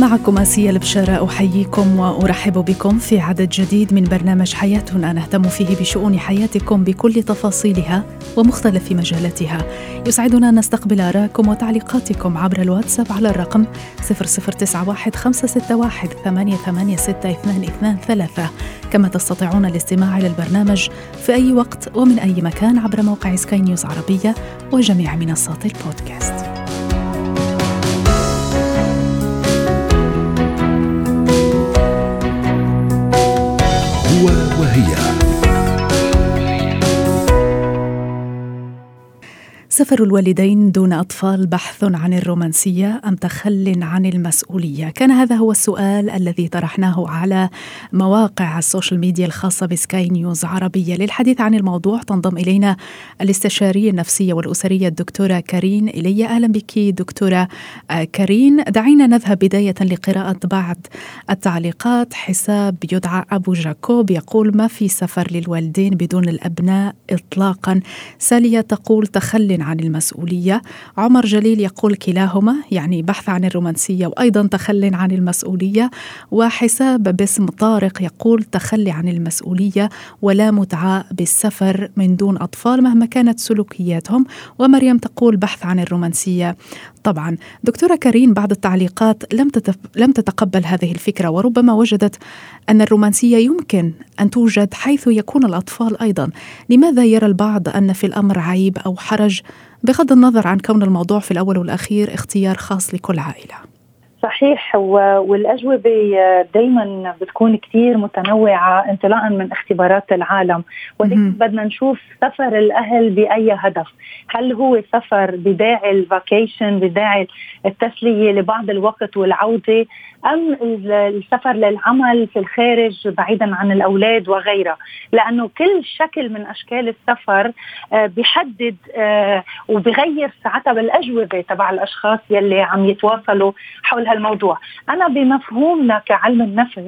معكم آسيا البشارة أحييكم وأرحب بكم في عدد جديد من برنامج حياتنا. نهتم فيه بشؤون حياتكم بكل تفاصيلها ومختلف مجالاتها. يسعدنا أن نستقبل آراءكم وتعليقاتكم عبر الواتساب على الرقم 0091 561 886223 كما تستطيعون الاستماع إلى البرنامج في أي وقت ومن أي مكان عبر موقع سكاي نيوز عربية وجميع منصات البودكاست. سفر الوالدين دون أطفال بحث عن الرومانسية أم تخل عن المسؤولية؟ كان هذا هو السؤال الذي طرحناه على مواقع السوشيال ميديا الخاصة بسكاي نيوز عربية. للحديث عن الموضوع تنضم إلينا الاستشارية النفسية والأسرية الدكتورة كارين إلي. أهلا بك دكتورة كارين. دعينا نذهب بداية لقراءة بعض التعليقات. حساب يدعى أبو جاكوب يقول ما في سفر للوالدين بدون الأبناء إطلاقا؟ سالية تقول تخل عن المسؤولية. عمر جليل يقول كلاهما يعني بحث عن الرومانسية وأيضا تخل عن المسؤولية. وحساب باسم طارق يقول تخلي عن المسؤولية ولا متعة بالسفر من دون أطفال مهما كانت سلوكياتهم. ومريم تقول بحث عن الرومانسية. طبعا. دكتورة كريم بعض التعليقات لم لم تتقبل هذه الفكرة وربما وجدت أن الرومانسية يمكن أن توجد حيث يكون الأطفال أيضا. لماذا يرى البعض أن في الأمر عيب أو حرج؟ بغض النظر عن كون الموضوع في الأول والأخير اختيار خاص لكل عائلة. صحيح والأجوبة دايما بتكون كثير متنوعة انطلاقا من اختبارات العالم. ولكن بدنا نشوف سفر الأهل بأي هدف. هل هو سفر بداعي الفاكيشن بداعي التسلية لبعض الوقت والعودة أم السفر للعمل في الخارج بعيدا عن الأولاد وغيرها لأنه كل شكل من أشكال السفر آه، بيحدد آه، وبغير ساعتها بالأجوبة تبع الأشخاص يلي عم يتواصلوا حول هالموضوع. أنا بمفهومنا كعلم النفس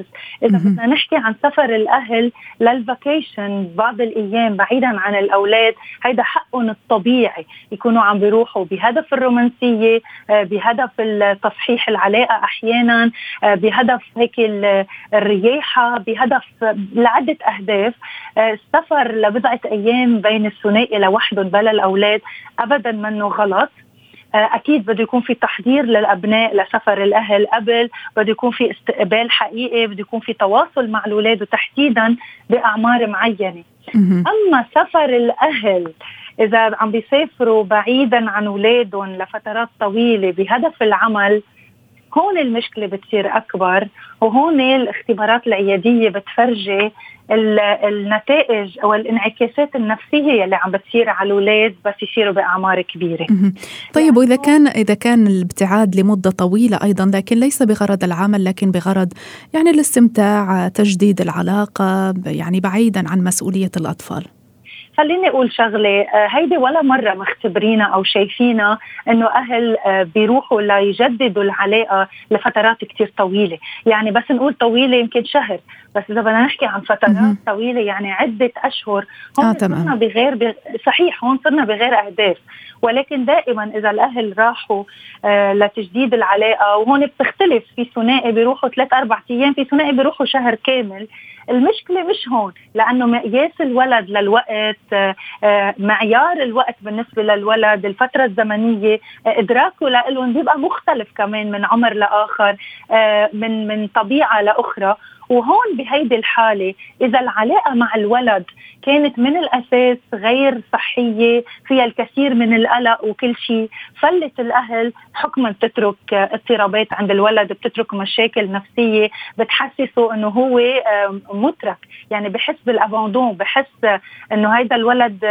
إذا بدنا نحكي عن سفر الأهل للفاكيشن بعض الأيام بعيدا عن الأولاد هيدا حقهم الطبيعي. يكونوا عم بيروحوا بهدف الرومانسية آه، بهدف تصحيح العلاقة أحيانا آه، بهدف هيك الرياحة بهدف لعدة أهداف. آه، السفر لبضعة أيام بين الثنائي لوحدهم بلا الأولاد أبدا منه غلط. آه، أكيد بده يكون في تحضير للأبناء لسفر الأهل قبل بده يكون في استقبال حقيقي بده يكون في تواصل مع الأولاد وتحديدا بأعمار معينة. أما سفر الأهل إذا عم بيسافروا بعيدا عن أولادهم لفترات طويلة بهدف العمل هون المشكلة بتصير أكبر وهون الاختبارات العيادية بتفرجي النتائج أو الانعكاسات النفسية اللي عم بتصير على الأولاد بس يصيروا بأعمار كبيرة. طيب وإذا كان إذا كان الابتعاد لمدة طويلة أيضا لكن ليس بغرض العمل لكن بغرض يعني الاستمتاع، تجديد العلاقة، يعني بعيدا عن مسؤولية الأطفال. خليني أقول شغلة آه، هيدي ولا مرة مختبرينا أو شايفينا إنه أهل آه، بيروحوا ليجددوا العلاقة لفترات كتير طويلة. يعني بس نقول طويلة يمكن شهر بس إذا بدنا نحكي عن فترات طويلة يعني عدة أشهر هون آه صرنا بغير بغ... صحيح هون صرنا بغير أهداف. ولكن دائما إذا الأهل راحوا آه لتجديد العلاقة وهون بتختلف في ثنائي بيروحوا ثلاث أربع أيام في ثنائي بيروحوا شهر كامل. المشكلة مش هون لأنه مقياس الولد للوقت آه، معيار الوقت بالنسبة للولد الفترة الزمنية آه، إدراكه لهم بيبقى مختلف كمان من عمر لآخر آه، من من طبيعة لأخرى. وهون بهيدي الحالة إذا العلاقة مع الولد كانت من الأساس غير صحية فيها الكثير من القلق وكل شيء فلت الأهل حكما بتترك اضطرابات عند الولد بتترك مشاكل نفسية بتحسسه أنه هو مترك. يعني بحس بالأباندون بحس أنه هيدا الولد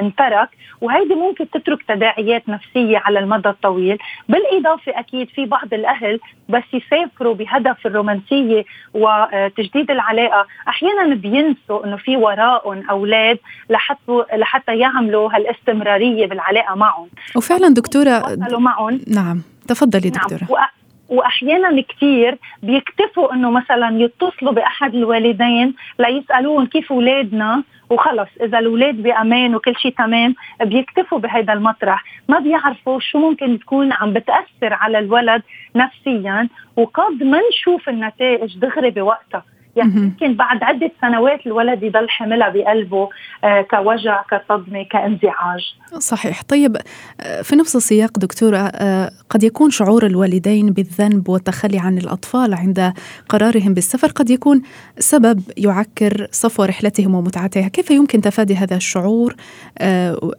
انترك. وهيدي ممكن تترك تداعيات نفسية على المدى الطويل. بالإضافة أكيد في بعض الأهل بس يسافروا بهدف الرومانسية و تجديد العلاقة أحيانا بينسوا إنه في وراءهم أولاد لحتى لحتى يعملوا هالاستمرارية بالعلاقة معهم وفعلا دكتوره معهم نعم تفضلي. دكتورة نعم. وأحيانا كثير بيكتفوا إنه مثلا يتصلوا بأحد الوالدين ليسألوهم كيف أولادنا وخلص. إذا الأولاد بأمان وكل شيء تمام بيكتفوا بهذا المطرح. ما بيعرفوا شو ممكن تكون عم بتأثر على الولد نفسيا وقد ما نشوف النتائج دغري بوقتها. يعني يمكن بعد عدة سنوات الولد يضل حملها بقلبه آه كوجع كصدمة كانزعاج. صحيح. طيب آه، في نفس السياق دكتورة آه قد يكون شعور الوالدين بالذنب والتخلي عن الأطفال عند قرارهم بالسفر قد يكون سبب يعكر صفو رحلتهم ومتعتها. كيف يمكن تفادي هذا الشعور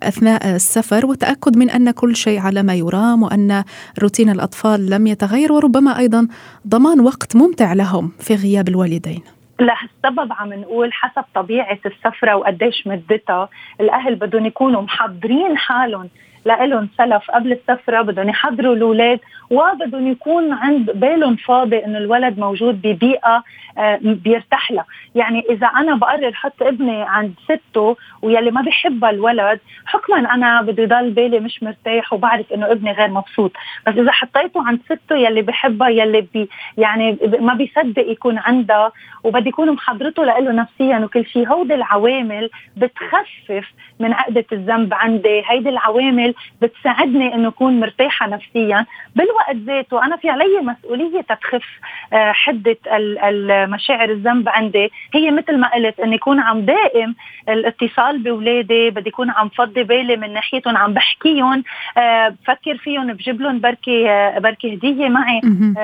أثناء السفر والتأكد من أن كل شيء على ما يرام وأن روتين الأطفال لم يتغير وربما أيضا ضمان وقت ممتع لهم في غياب الوالدين؟ لهالسبب عم نقول حسب طبيعة السفرة وقديش مدتها الأهل بدهم يكونوا محضرين حالهم لهم سلف قبل السفرة بدهم يحضروا الأولاد وبدهم يكون عند بالهم فاضي إنه الولد موجود ببيئة آه، بيرتاح لها، يعني إذا أنا بقرر حط ابني عند سته ويلي ما بيحبها الولد، حكما أنا بدي ضل بالي مش مرتاح وبعرف إنه ابني غير مبسوط، بس إذا حطيته عند سته يلي بحبها يلي بي يعني ما بيصدق يكون عندها وبدي يكون محضرته له نفسيا وكل شيء، هودي العوامل بتخفف من عقدة الذنب عندي، هيدي العوامل بتساعدني إنه أكون مرتاحة نفسيا، بالوقت الوقت ذاته أنا في علي مسؤولية تخف آه، حدة المشاعر الذنب عندي. هي مثل ما قلت إني يكون عم دائم الاتصال باولادي بدي يكون عم فضي بالي من ناحيتهم عم بحكيهم آه، بفكر فيهم بجيب لهم بركي آه، بركي هدية معي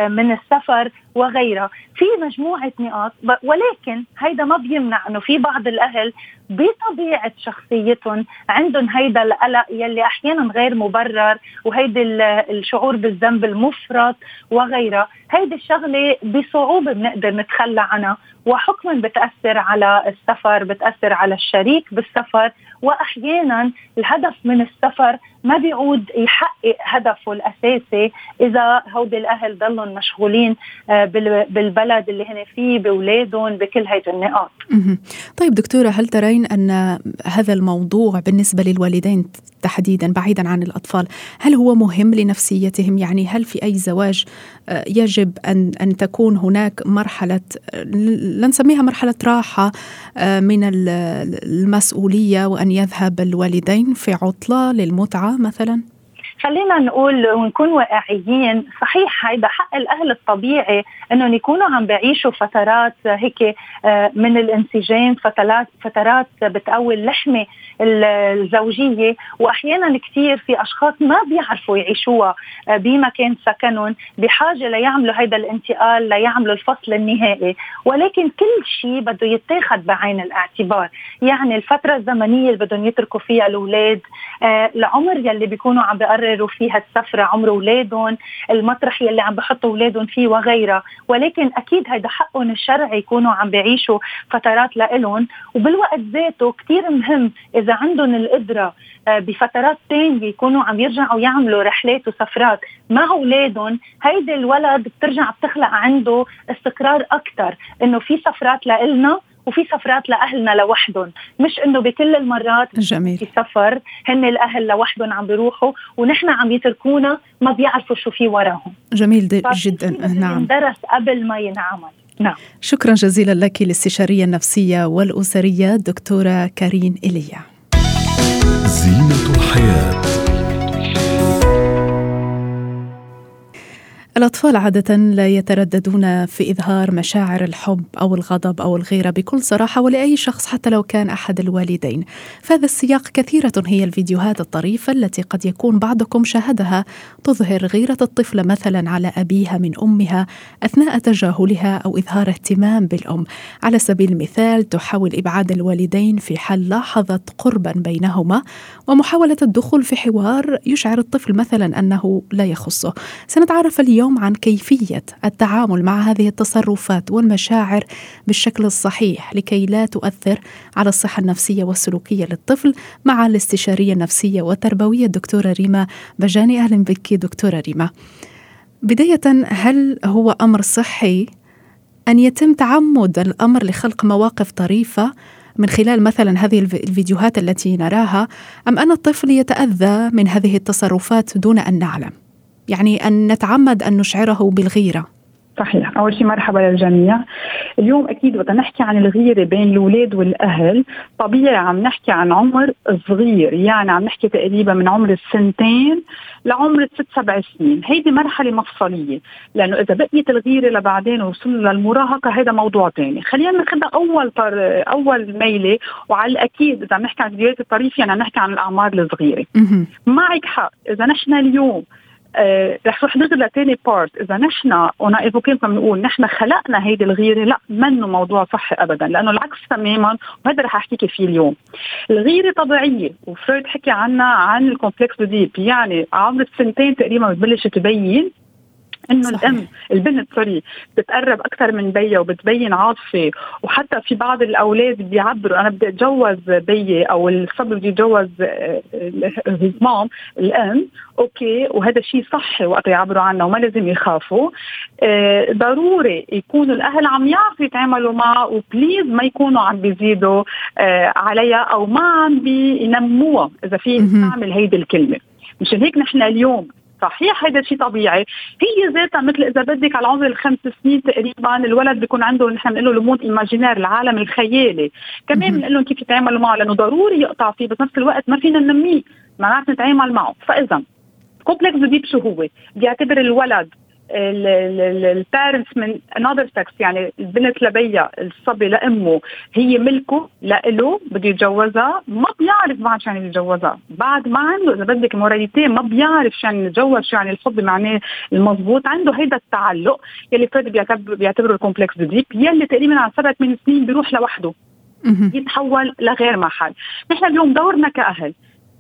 من السفر. وغيرها. في مجموعة نقاط ولكن هيدا ما بيمنع أنه في بعض الأهل بطبيعة شخصيتهم عندهم هيدا القلق يلي أحيانا غير مبرر وهيدي الشعور بالذنب المفرط وغيرها. هيدي الشغلة بصعوبة بنقدر نتخلى عنها وحكما بتأثر على السفر بتأثر على الشريك بالسفر وأحيانا الهدف من السفر ما بيعود يحقق هدفه الأساسي إذا هودي الأهل ضلهم مشغولين آه، بالبلد اللي هن فيه بأولادهم بكل هيدي النقاط. طيب دكتورة هل ترين أن هذا الموضوع بالنسبة للوالدين تحديدا بعيدا عن الأطفال هل هو مهم لنفسيتهم؟ يعني هل في أي زواج آه، يجب أن, أن تكون هناك مرحلة لنسميها مرحلة راحة آه، من المسؤولية وأن يذهب الوالدين في عطلة للمتعة مثلا؟ خلينا نقول ونكون واقعيين صحيح هيدا حق الأهل الطبيعي انهم يكونوا عم بيعيشوا فترات هيك آه، من الانسجام فترات فترات بتقوي اللحمة الزوجية. وأحيانا كثير في أشخاص ما بيعرفوا يعيشوها آه، بمكان سكنهم بحاجة ليعملوا هيدا الانتقال ليعملوا الفصل النهائي. ولكن كل شيء بده يتاخذ بعين الاعتبار. يعني الفترة الزمنية اللي بدهم يتركوا فيها الأولاد آه، العمر يلي بيكونوا عم بيقرروا فيها السفره عمر أولادهم المطرح يلي عم بحطوا أولادهم فيه وغيرها. ولكن أكيد هيدا حقهم الشرعي يكونوا عم بيعيشوا فترات لإلهم. وبالوقت ذاته كثير مهم إذا عندهم القدرة آه، بفترات تانية يكونوا عم يرجعوا يعملوا رحلات وسفرات مع أولادهم. هيدي الولد بترجع بتخلق عنده استقرار أكثر إنه في سفرات لإلنا وفي سفرات لأهلنا لوحدهم. مش إنه بكل المرات جميل. في سفر هن الأهل لوحدهم عم بيروحوا ونحن عم يتركونا ما بيعرفوا شو في وراهم. جميل جدا. نعم. درس قبل ما ينعمل. نعم. شكرا جزيلا لك الاستشارية النفسية والأسرية دكتورة كارين إيليا زينة الحياة. الأطفال عادة لا يترددون في إظهار مشاعر الحب أو الغضب أو الغيرة بكل صراحة ولأي شخص حتى لو كان أحد الوالدين. في هذا السياق كثيرة هي الفيديوهات الطريفة التي قد يكون بعضكم شاهدها تظهر غيرة الطفل مثلا على أبيها من أمها أثناء تجاهلها أو إظهار اهتمام بالأم. على سبيل المثال تحاول إبعاد الوالدين في حال لاحظت قربا بينهما ومحاولة الدخول في حوار يشعر الطفل مثلا أنه لا يخصه. سنتعرف اليوم اليوم عن كيفية التعامل مع هذه التصرفات والمشاعر بالشكل الصحيح لكي لا تؤثر على الصحة النفسية والسلوكية للطفل مع الاستشارية النفسية والتربوية الدكتوره ريما بجاني أهلا بك دكتورة ريما. بداية هل هو أمر صحي أن يتم تعمد الأمر لخلق مواقف طريفة من خلال مثلا هذه الفيديوهات التي نراها أم أن الطفل يتأذى من هذه التصرفات دون أن نعلم يعني أن نتعمد أن نشعره بالغيرة. صحيح. أول شيء مرحبا للجميع. اليوم أكيد بدنا نحكي عن الغيرة بين الأولاد والأهل. طبيعي عم نحكي عن عمر صغير يعني عم نحكي تقريبا من عمر السنتين لعمر ست سبع سنين. هيدي مرحلة مفصلية لأنه إذا بقيت الغيرة لبعدين وصلنا للمراهقة هذا موضوع ثاني خلينا ناخذها أول طر... أول ميلة وعلى الأكيد إذا عم نحكي عن فيديوهات الطريف يعني عم نحكي عن الأعمار الصغيرة. معك حق إذا نحن اليوم آه رح روح نغير لتاني بارت إذا نحن أنا ايفوكين بنقول نحن خلقنا هيدي الغيرة لا منه موضوع صحي ابدا لأنه العكس تماما وهذا رح احكيك فيه اليوم. الغيرة طبيعية وفرويد حكي عنها عن الكومبلكس ديب يعني عمر السنتين تقريبا بتبلش تبين إنه الأم البنت سوري بتقرب أكثر من بيها وبتبين عاطفة. وحتى في بعض الأولاد بيعبروا أنا بدي أتجوز بيي أو الصبي بده يتجوز mom الأم okay وهذا شيء صحي وقت يعبروا عنه وما لازم يخافوا. آه ضروري يكونوا الأهل عم يعرفوا يتعاملوا معه و please ما يكونوا عم بيزيدوا آه عليها أو ما عم بينموها إذا في نستعمل هيدي الكلمة. مشان هيك نحن اليوم صحيح هذا شيء طبيعي. هي ذاتها مثل إذا بدك على عمر الخمس سنين تقريبا الولد بيكون عنده نحن بنقول له ال monde imaginaire العالم الخيالي. كمان بنقول لهم كيف يتعاملوا معه لأنه ضروري يقطع فيه بس نفس الوقت ما فينا ننميه. ما نعرف نتعامل معه. فإذا complexe d'Œdipe شو هو؟ بيعتبر الولد ال parents من another sex يعني البنت لبيها الصبي لأمه هي ملكه لإله بده يتجوزها ما بيعرف بعد شو يعني يتجوزها. بعد ما عنده إذا بدك morality ما بيعرف شو يعني يتجوز شو يعني الحب معناه المضبوط عنده هيدا التعلق يلي فرويد بيعتبره ال complexe d'Œdipe يلي تقريبا على سبع ثمان سنين بيروح لوحده. يتحول لغير محل. نحن اليوم دورنا كأهل.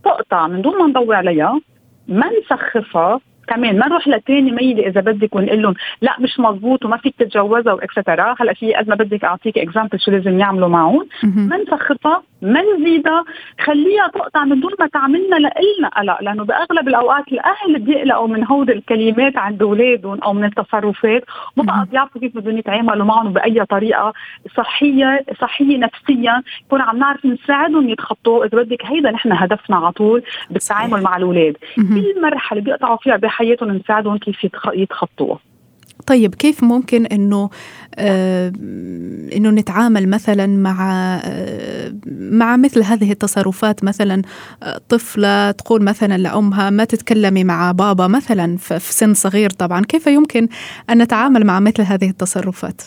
تقطع من دون ما نضوي عليها ما نسخفها كمان ما نروح لتاني ميلة إذا بدك ونقول لهم لا مش مزبوط وما فيك تتجوزها و etcetera هلا في قد ما بدك أعطيك example شو لازم يعملوا معهم. ما نسخطها ما نزيدها خليها تقطع من دون ما تعملنا لنا قلق لأنه بأغلب الأوقات الأهل بيقلقوا من هود الكلمات عند أولادهم أو من التصرفات. ما بقى بيعرفوا كيف بدهم يتعاملوا معهم بأي طريقة صحية صحية نفسيا. يكون عم نعرف نساعدهم يتخطوا. إذا بدك هيدا نحن هدفنا على طول بالتعامل مع الأولاد. كل مرحلة بيقطعوا فيها بحياتهم نساعدهم كيف يتخطوها. طيب كيف ممكن إنه آه إنه نتعامل مثلا مع آه مع مثل هذه التصرفات مثلا آه طفلة تقول مثلا لأمها ما تتكلمي مع بابا مثلا في سن صغير طبعا كيف يمكن أن نتعامل مع مثل هذه التصرفات؟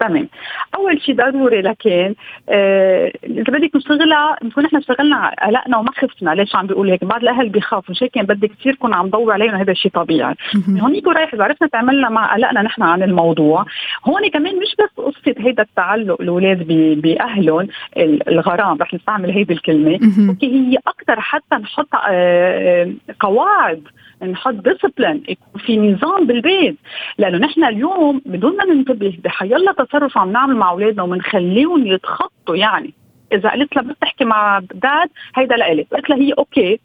تمام. أول شيء ضروري لكن آه بدك نشتغلها نكون إحنا اشتغلنا قلقنا وما خفنا. ليش عم بيقول هيك؟ بعض الأهل بيخافوا. مش هيك بدك كثير كون عم ضوي عليهم هذا الشيء طبيعي. هونيك رايح إذا عرفنا تعملنا مع قلقنا نحن عن الموضوع. هون كمان مش بس قصة هيدا التعلق الأولاد بأهلهم الغرام رح نستعمل هيدي الكلمة. أوكي هي أكثر حتى نحط آه قواعد نحط discipline يكون في نظام بالبيت. لأنه نحن اليوم بدون ما ننتبه بحيالله تصرف عم نعمل مع أولادنا وبنخليهم يتخطوا يعني. إذا قلت لها بدي تحكي مع dad هيدا لإلك. قلت لها هي okay.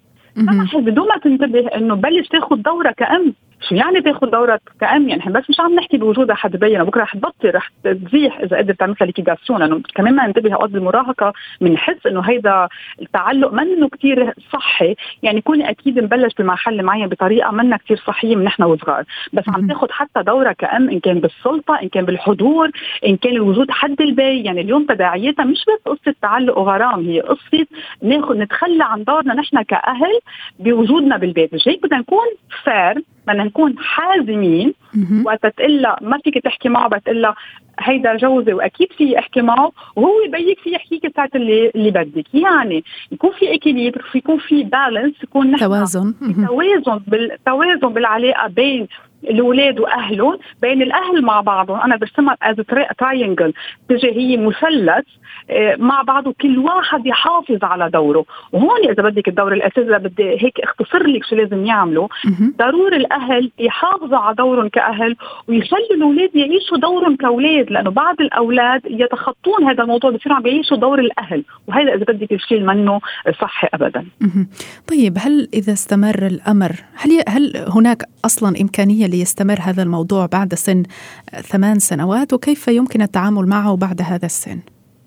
بدون ما تنتبه إنه بلش تاخذ دورها كأم. شو يعني تاخذ دورك كأم؟ يعني بس مش عم نحكي بوجودها حد بينا. بكرة رح تبطل رح تزيح إذا قدرت تعمل liquidation لأنه كمان ما ننتبه أوقات بالمراهقة بنحس إنه هيدا التعلق منه كثير صحي. يعني كوني أكيد نبلش بمحل معين بطريقة منا كثير صحية من نحن وصغار. بس عم تاخذ حتى دورها كأم إن كان بالسلطة إن كان بالحضور إن كان الوجود حد البي يعني اليوم تداعياتها مش بس قصة تعلق وغرام هي قصة ناخذ نتخلى عن دورنا نحن كأهل بوجودنا بالبيت. مش هيك بدنا نكون firm بدنا نكون حازمين وقت تقول ما فيك تحكي معه بتقول هيدا جوزي وأكيد في احكي معه وهو بيك في يحكيك ساعه اللي اللي بدك. يعني يكون في équilibre يكون في balance يكون نحن توازن. توازن بالتوازن بالعلاقة بين الاولاد وأهلهم بين الأهل مع بعضهم. أنا برسمها as triangle تجي هي مثلث آه، مع بعضه كل واحد يحافظ على دوره. وهون إذا بدك الدور الاساسي بدي هيك أختصر لك شو لازم يعملوا. ضروري الأهل يحافظوا على دورهم كأهل ويخلوا الاولاد يعيشوا دورهم كأولاد. لأنه بعض الأولاد يتخطون هذا الموضوع بصيروا عم يعيشوا دور الأهل. وهذا إذا بدك الشيء منه صحي ابدا. طيب هل إذا استمر الأمر هل هل هناك أصلا إمكانية ليستمر هذا الموضوع بعد سن ثمان سنوات وكيف يمكن التعامل معه بعد هذا السن؟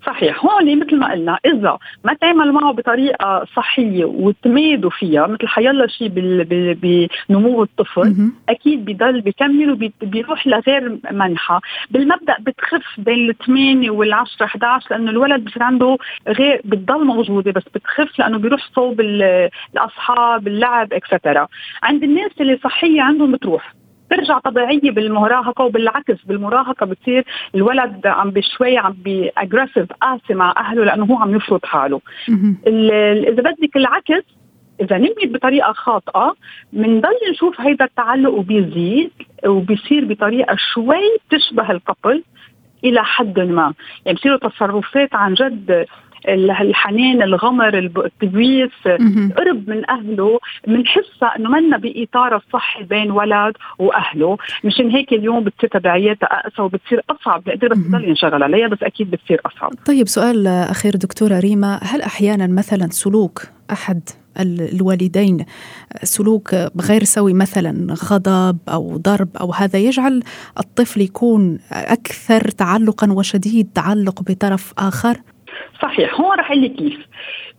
صحيح. هون مثل ما قلنا إذا ما تعمل معه بطريقة صحية وتمادوا فيها مثل حيلا شيء بنمو الطفل أكيد بضل بكمل وبيروح لغير منحى بالمبدأ بتخف بين الثمانية وال10 11 لأنه الولد بصير عنده غير بتضل موجودة بس بتخف لأنه بيروح صوب الأصحاب اللعب etcetera عند الناس اللي صحية عندهم بتروح. بترجع طبيعية بالمراهقة وبالعكس بالمراهقة بتصير الولد عم بشوي عم ب aggressive قاسي مع أهله لأنه هو عم يفرض حاله. إذا بدك العكس إذا نميت بطريقة خاطئة بنضل نشوف هيدا التعلق وبيزيد وبيصير بطريقة شوي تشبه الكبل إلى حد ما. يعني بصيروا تصرفات عن جد الحنان الغمر التبويس قرب من أهله بنحسها انه منا بإطار الصحي بين ولد وأهله. مشان هيك اليوم بتصير تبعياتها اقسى وبتصير أصعب. بقدر بس تضل ينشغل عليها بس أكيد بتصير أصعب. طيب سؤال أخير دكتورة ريما. هل أحيانا مثلا سلوك أحد الوالدين سلوك غير سوي مثلا غضب أو ضرب أو هذا يجعل الطفل يكون أكثر تعلقا وشديد تعلق بطرف آخر؟ صحيح هون رح لي كيف؟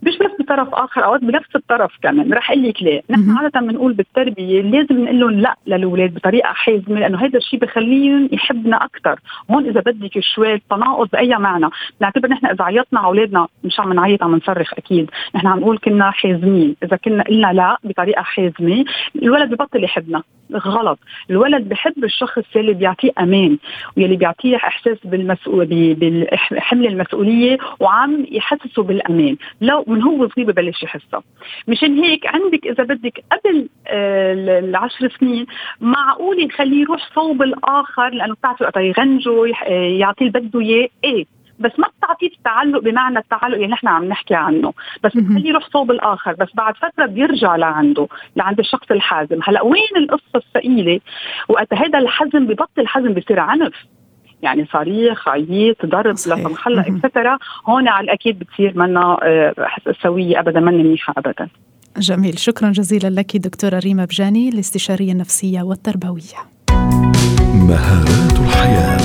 مش بس بطرف آخر أوقات بنفس الطرف كمان. رح أقول لك ليه. نحن عادة بنقول بالتربية لازم نقول لهم لا للأولاد بطريقة حازمة لأنه هذا الشيء بخليهم يحبنا أكثر هون إذا بدك شوي تناقض بأي معنى. بنعتبر نحن إذا عيطنا على أولادنا مش عم نعيط عم نصرخ أكيد. نحن عم نقول كنا حازمين. إذا كنا قلنا لا بطريقة حازمة الولد ببطل يحبنا. غلط. الولد بحب الشخص اللي بيعطيه أمان واللي بيعطيه إحساس بالمسؤوليه بحمل المسؤولية وعم يحسسه بالأمان. لو من هو صغير ببلش يحسها. مشان هيك عندك إذا بدك قبل آه، العشر سنين معقول يخليه يروح صوب الآخر لأنه بتعرفوا وقت يغنجوا آه، يعطيه اللي بده إياه. إيه بس ما بتعطيه التعلق بمعنى التعلق اللي نحن عم نحكي عنه. بس بتخليه يروح صوب الآخر. بس بعد فترة بيرجع لعنده لعند الشخص الحازم. هلأ وين القصة الثقيلة؟ وقت هذا الحزم ببطل حزم بصير عنف. يعني صريخ عييت ضرب لا سمح الله اكسترا هون على الأكيد بتصير منا آه، سوية ابدا منا منيحة ابدا. جميل. شكرا جزيلا لك دكتورة ريما بجاني الاستشارية النفسية والتربوية. مهارات الحياة.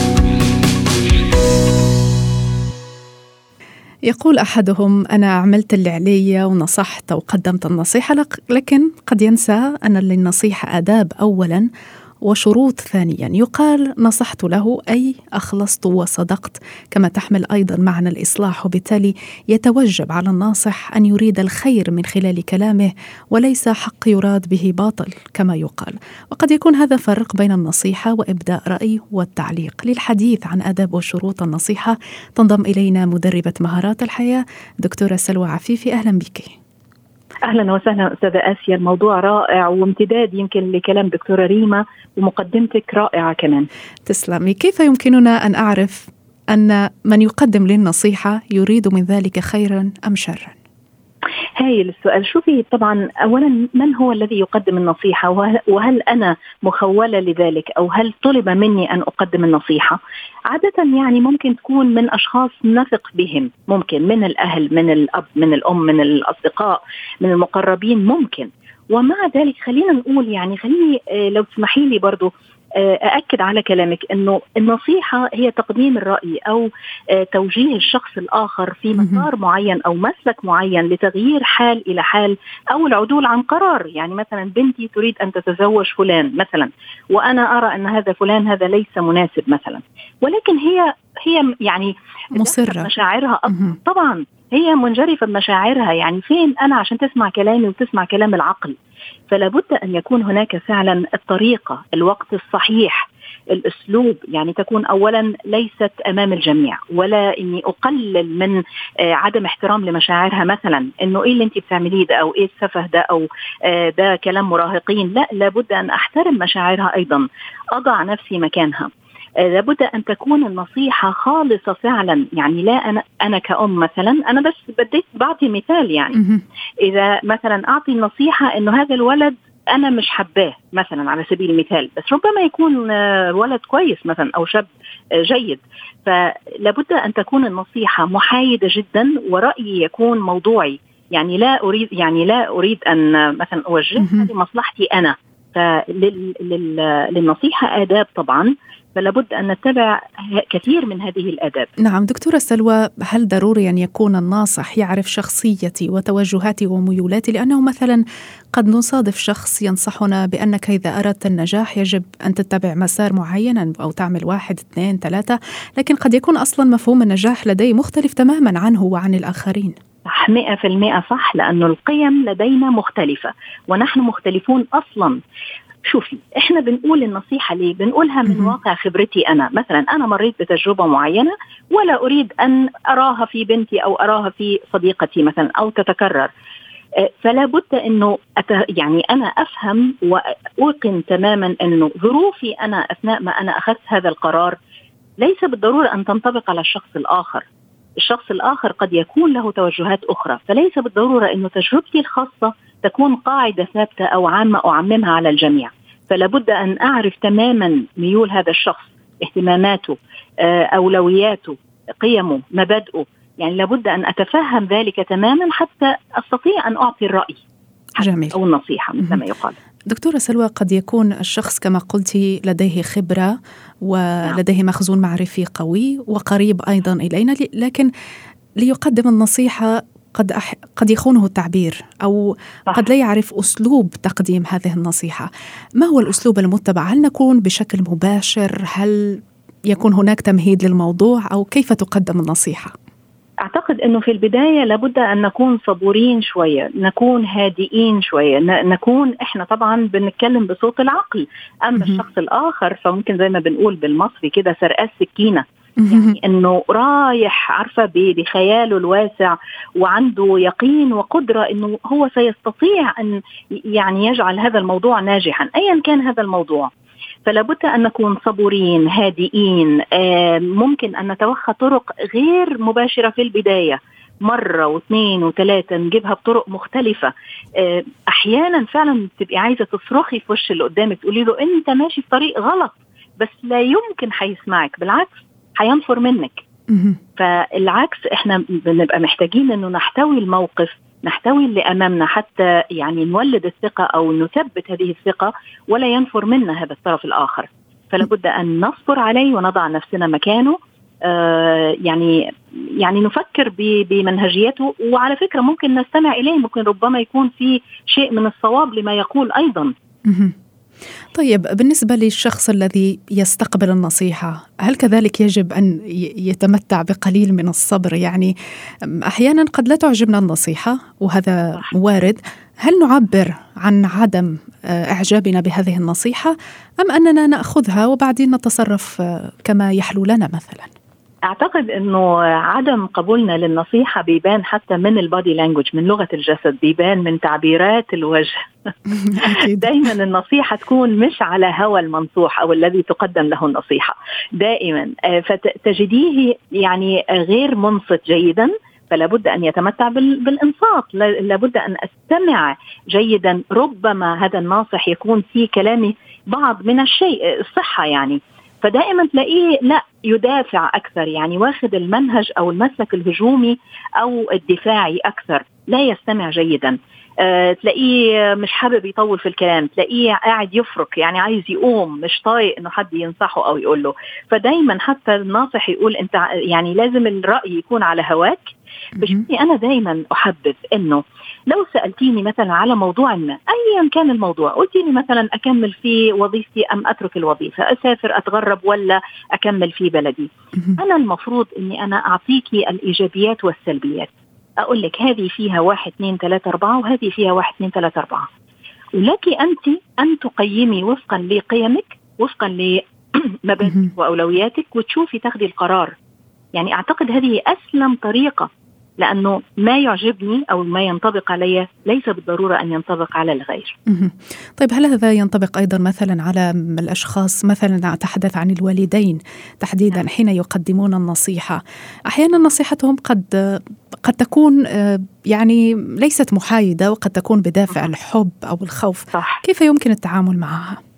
يقول أحدهم أنا عملت اللي علي ونصحت وقدمت النصيحة لكن قد ينسى أن للنصيحة آداب اولا وشروط ثانيا. يقال نصحت له أي أخلصت وصدقت. كما تحمل أيضا معنى الإصلاح وبالتالي يتوجب على الناصح أن يريد الخير من خلال كلامه وليس حق يراد به باطل كما يقال. وقد يكون هذا فرق بين النصيحة وإبداء رأي والتعليق. للحديث عن اداب وشروط النصيحة تنضم إلينا مدربة مهارات الحياة دكتورة سلوى عفيفي. أهلا بك. أهلا وسهلا أستاذة آسيا الموضوع رائع وامتداد يمكن لكلام دكتورة ريما ومقدمتك رائعة كمان. تسلمي كيف يمكننا أن أعرف أن من يقدم لي النصيحه يريد من ذلك خيرا أم شرا؟ هايل السؤال. شوفي طبعا اولا من هو الذي يقدم النصيحة؟ وهل أنا مخولة لذلك؟ أو هل طلب مني أن أقدم النصيحة؟ عادة يعني ممكن تكون من أشخاص نثق بهم. ممكن من الأهل من الأب من الأم من الأصدقاء من المقربين. ممكن. ومع ذلك خلينا نقول يعني خليني آه، لو تسمحي لي برضو آه، أأكد على كلامك أنه النصيحة هي تقديم الرأي أو آه، توجيه الشخص الآخر في مسار معين أو مسلك معين لتغيير حال إلى حال أو العدول عن قرار. يعني مثلا بنتي تريد أن تتزوج فلان مثلا وأنا أرى أن هذا فلان هذا ليس مناسب مثلا. ولكن هي هي يعني مصرة. مشاعرها طبعا هي منجرفة بمشاعرها. يعني فين أنا عشان تسمع كلامي وتسمع كلام العقل؟ فلا بد أن يكون هناك فعلا الطريقة الوقت الصحيح الأسلوب يعني تكون اولا ليست أمام الجميع. ولا إني أقلل من آه، عدم احترام لمشاعرها مثلا. إنه إيه اللي أنت بتعمليه ده؟ أو إيه السفه ده؟ أو آه، ده كلام مراهقين. لا لابد أن أحترم مشاعرها أيضا. أضع نفسي مكانها. لابد أن تكون النصيحة خالصة فعلا. يعني لا أنا أنا كأم مثلا أنا بس بديت بعطي مثال يعني. إذا مثلا أعطي النصيحة إنه هذا الولد أنا مش حباه مثلا على سبيل المثال بس ربما يكون آه، ولد كويس مثلا أو شاب آه، جيد. فلابد أن تكون النصيحة محايدة جدا ورأيي يكون موضوعي. يعني لا أريد يعني لا أريد أن مثلا اوجهها لمصلحتي أنا. فللنصيحه آداب طبعا. فلا بد أن نتبع كثير من هذه الآداب نعم دكتورة سلوى هل ضروري أن يكون الناصح يعرف شخصيتي وتوجهاتي وميولاتي؟ لأنه مثلا قد نصادف شخص ينصحنا بأنك إذا أردت النجاح يجب أن تتبع مسار معين أو تعمل واحد اثنين ثلاثة لكن قد يكون أصلا مفهوم النجاح لديه مختلف تماما عنه وعن الآخرين. صح 100% صح لأنه القيم لدينا مختلفة ونحن مختلفون أصلا. شوفي إحنا بنقول النصيحة ليه؟ بنقولها من واقع خبرتي أنا مثلا أنا مريت بتجربة معينة ولا أريد أن أراها في بنتي أو أراها في صديقتي مثلا أو تتكرر أه، فلا بد إنه أت... يعني أنا أفهم وأوقن تماما إنه ظروفي أنا أثناء ما أنا أخذت هذا القرار ليس بالضرورة أن تنطبق على الشخص الآخر. الشخص الآخر قد يكون له توجهات أخرى، فليس بالضرورة إنه تجربتي الخاصة تكون قاعدة ثابتة أو عامة أعممها على الجميع. فلا بد أن أعرف تماما ميول هذا الشخص اهتماماته آه، أولوياته قيمه مبادئه. يعني لابد أن أتفهم ذلك تماما حتى أستطيع أن أعطي الرأي جميل. أو النصيحة مثل ما يقال. دكتورة سلوى قد يكون الشخص كما قلت لديه خبرة ولديه مخزون معرفي قوي وقريب أيضا إلينا لكن ليقدم النصيحة قد أح... قد يخونه التعبير أو صح. قد لا يعرف أسلوب تقديم هذه النصيحة. ما هو الأسلوب المتبع؟ هل نكون بشكل مباشر؟ هل يكون هناك تمهيد للموضوع؟ أو كيف تقدم النصيحة؟ أعتقد إنه في البداية لابد أن نكون صبورين شوية، نكون هادئين شوية، نكون إحنا طبعا بنتكلم بصوت العقل، أما الشخص الآخر فممكن زي ما بنقول بالمصري كده سرقات سكينة، يعني إنه رايح عارفة بخياله الواسع وعنده يقين وقدرة إنه هو سيستطيع أن يعني يجعل هذا الموضوع ناجحا ايا كان هذا الموضوع. فلا بد أن نكون صبورين هادئين. ممكن أن نتوخى طرق غير مباشرة في البداية. مرة واثنين وثلاثة نجيبها بطرق مختلفة. أحيانا فعلا تبقي عايزة تصرخي في وش اللي قدامك تقولي له أنت ماشي في طريق غلط بس لا يمكن هيسمعك. بالعكس هينفر منك. فالعكس إحنا بنبقى محتاجين إنه نحتوي الموقف نحتوي اللي أمامنا حتى يعني نولد الثقة أو نثبت هذه الثقة ولا ينفر منا هذا الطرف الآخر. فلا بد أن نصبر عليه ونضع نفسنا مكانه. آه يعني يعني نفكر بمنهجيته. وعلى فكرة ممكن نستمع إليه ممكن ربما يكون في شيء من الصواب لما يقول أيضا. طيب بالنسبة للشخص الذي يستقبل النصيحة هل كذلك يجب أن يتمتع بقليل من الصبر؟ يعني أحيانا قد لا تعجبنا النصيحة وهذا وارد. هل نعبر عن عدم آه، إعجابنا بهذه النصيحة أم أننا نأخذها وبعدين نتصرف آه، كما يحلو لنا مثلاً؟ أعتقد إنه عدم قبولنا للنصيحة بيبان حتى من البادي لانجوج من لغة الجسد بيبان من تعبيرات الوجه. دائما النصيحة تكون مش على هوى المنصوح أو الذي تقدم له النصيحة. دائما آه، فتجديه يعني غير منصت جيدا فلا بد أن يتمتع بالإنصات. لابد أن أستمع جيدا. ربما هذا الناصح يكون في كلامي بعض من الشيء الصحه يعني. فدائما تلاقيه لا يدافع أكثر يعني واخذ المنهج أو المسلك الهجومي أو الدفاعي أكثر لا يستمع جيدا. أه تلاقيه مش حابب يطول في الكلام تلاقيه قاعد يفرك يعني عايز يقوم مش طايق إنه حد ينصحه أو يقول له. فدايما حتى الناصح يقول أنت يعني لازم الرأي يكون على هواك. بشوفي أنا دائما احبذ إنه لو سألتيني مثلا على موضوع ما ايا كان الموضوع قلتيني مثلا أكمل في وظيفتي أم أترك الوظيفة أسافر أتغرب ولا أكمل في بلدي. أنا المفروض إني أنا اعطيكي الإيجابيات والسلبيات. أقول لك هذه فيها واحد اثنين ثلاثة أربعة وهذه فيها واحد اثنين ثلاثة أربعة. ولك أنت أن تقيمي وفقا لقيمك وفقا لمبادئك وأولوياتك وتشوفي تاخذي القرار. يعني أعتقد هذه أسلم طريقة لأنه ما يعجبني أو ما ينطبق علي ليس بالضرورة أن ينطبق على الغير. طيب هل هذا ينطبق أيضا مثلا على الأشخاص مثلا أتحدث عن الوالدين تحديدا نعم. حين يقدمون النصيحة، أحيانا نصيحتهم قد قد تكون آه، يعني ليست محايدة وقد تكون بدافع الحب أو الخوف. صح. كيف يمكن التعامل معها؟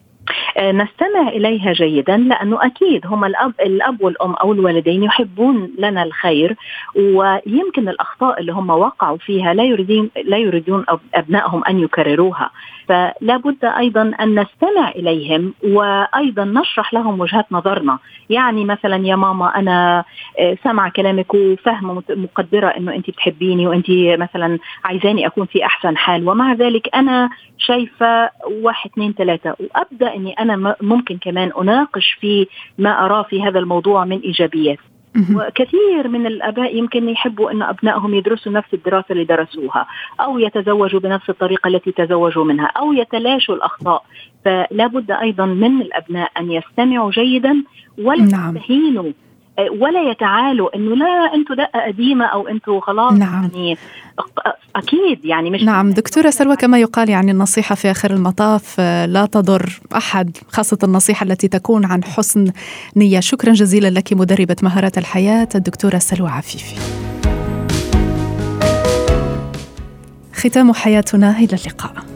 آه، نستمع إليها جيدا لأنه أكيد هم الاب الأب والأم أو الوالدين يحبون لنا الخير ويمكن الأخطاء اللي هم وقعوا فيها لا يريدون لا يريدون أبنائهم أن يكرروها. فلا بد أيضا أن نستمع إليهم وأيضا نشرح لهم وجهات نظرنا. يعني مثلا يا ماما أنا آه، سامعه كلامك وفاهمه مقدرة إنه انت بتحبيني وانت مثلا عايزاني أكون في أحسن حال ومع ذلك أنا شايفة واحد اثنين ثلاثة وأبدأ إني أنا ممكن كمان أناقش في ما أراه في هذا الموضوع من إيجابيات. وكثير من الأباء يمكن يحبوا أن أبنائهم يدرسوا نفس الدراسة اللي درسوها أو يتزوجوا بنفس الطريقة التي تزوجوا منها أو يتلاشوا الأخطاء. فلا بد أيضا من الأبناء أن يستمعوا جيدا ولا نعم. يستهينوا ولا يتعالوا إنه لا أنتم دقة قديمة أو أنتم خلاص نعم. يعني أكيد يعني مش نعم دكتورة سلوى كما يقال يعني النصيحة في آخر المطاف آه، لا تضر أحد خاصة النصيحة التي تكون عن حسن نية. شكرا جزيلا لك مدربة مهارات الحياة الدكتورة سلوى عفيفي. ختام حياتنا إلى اللقاء.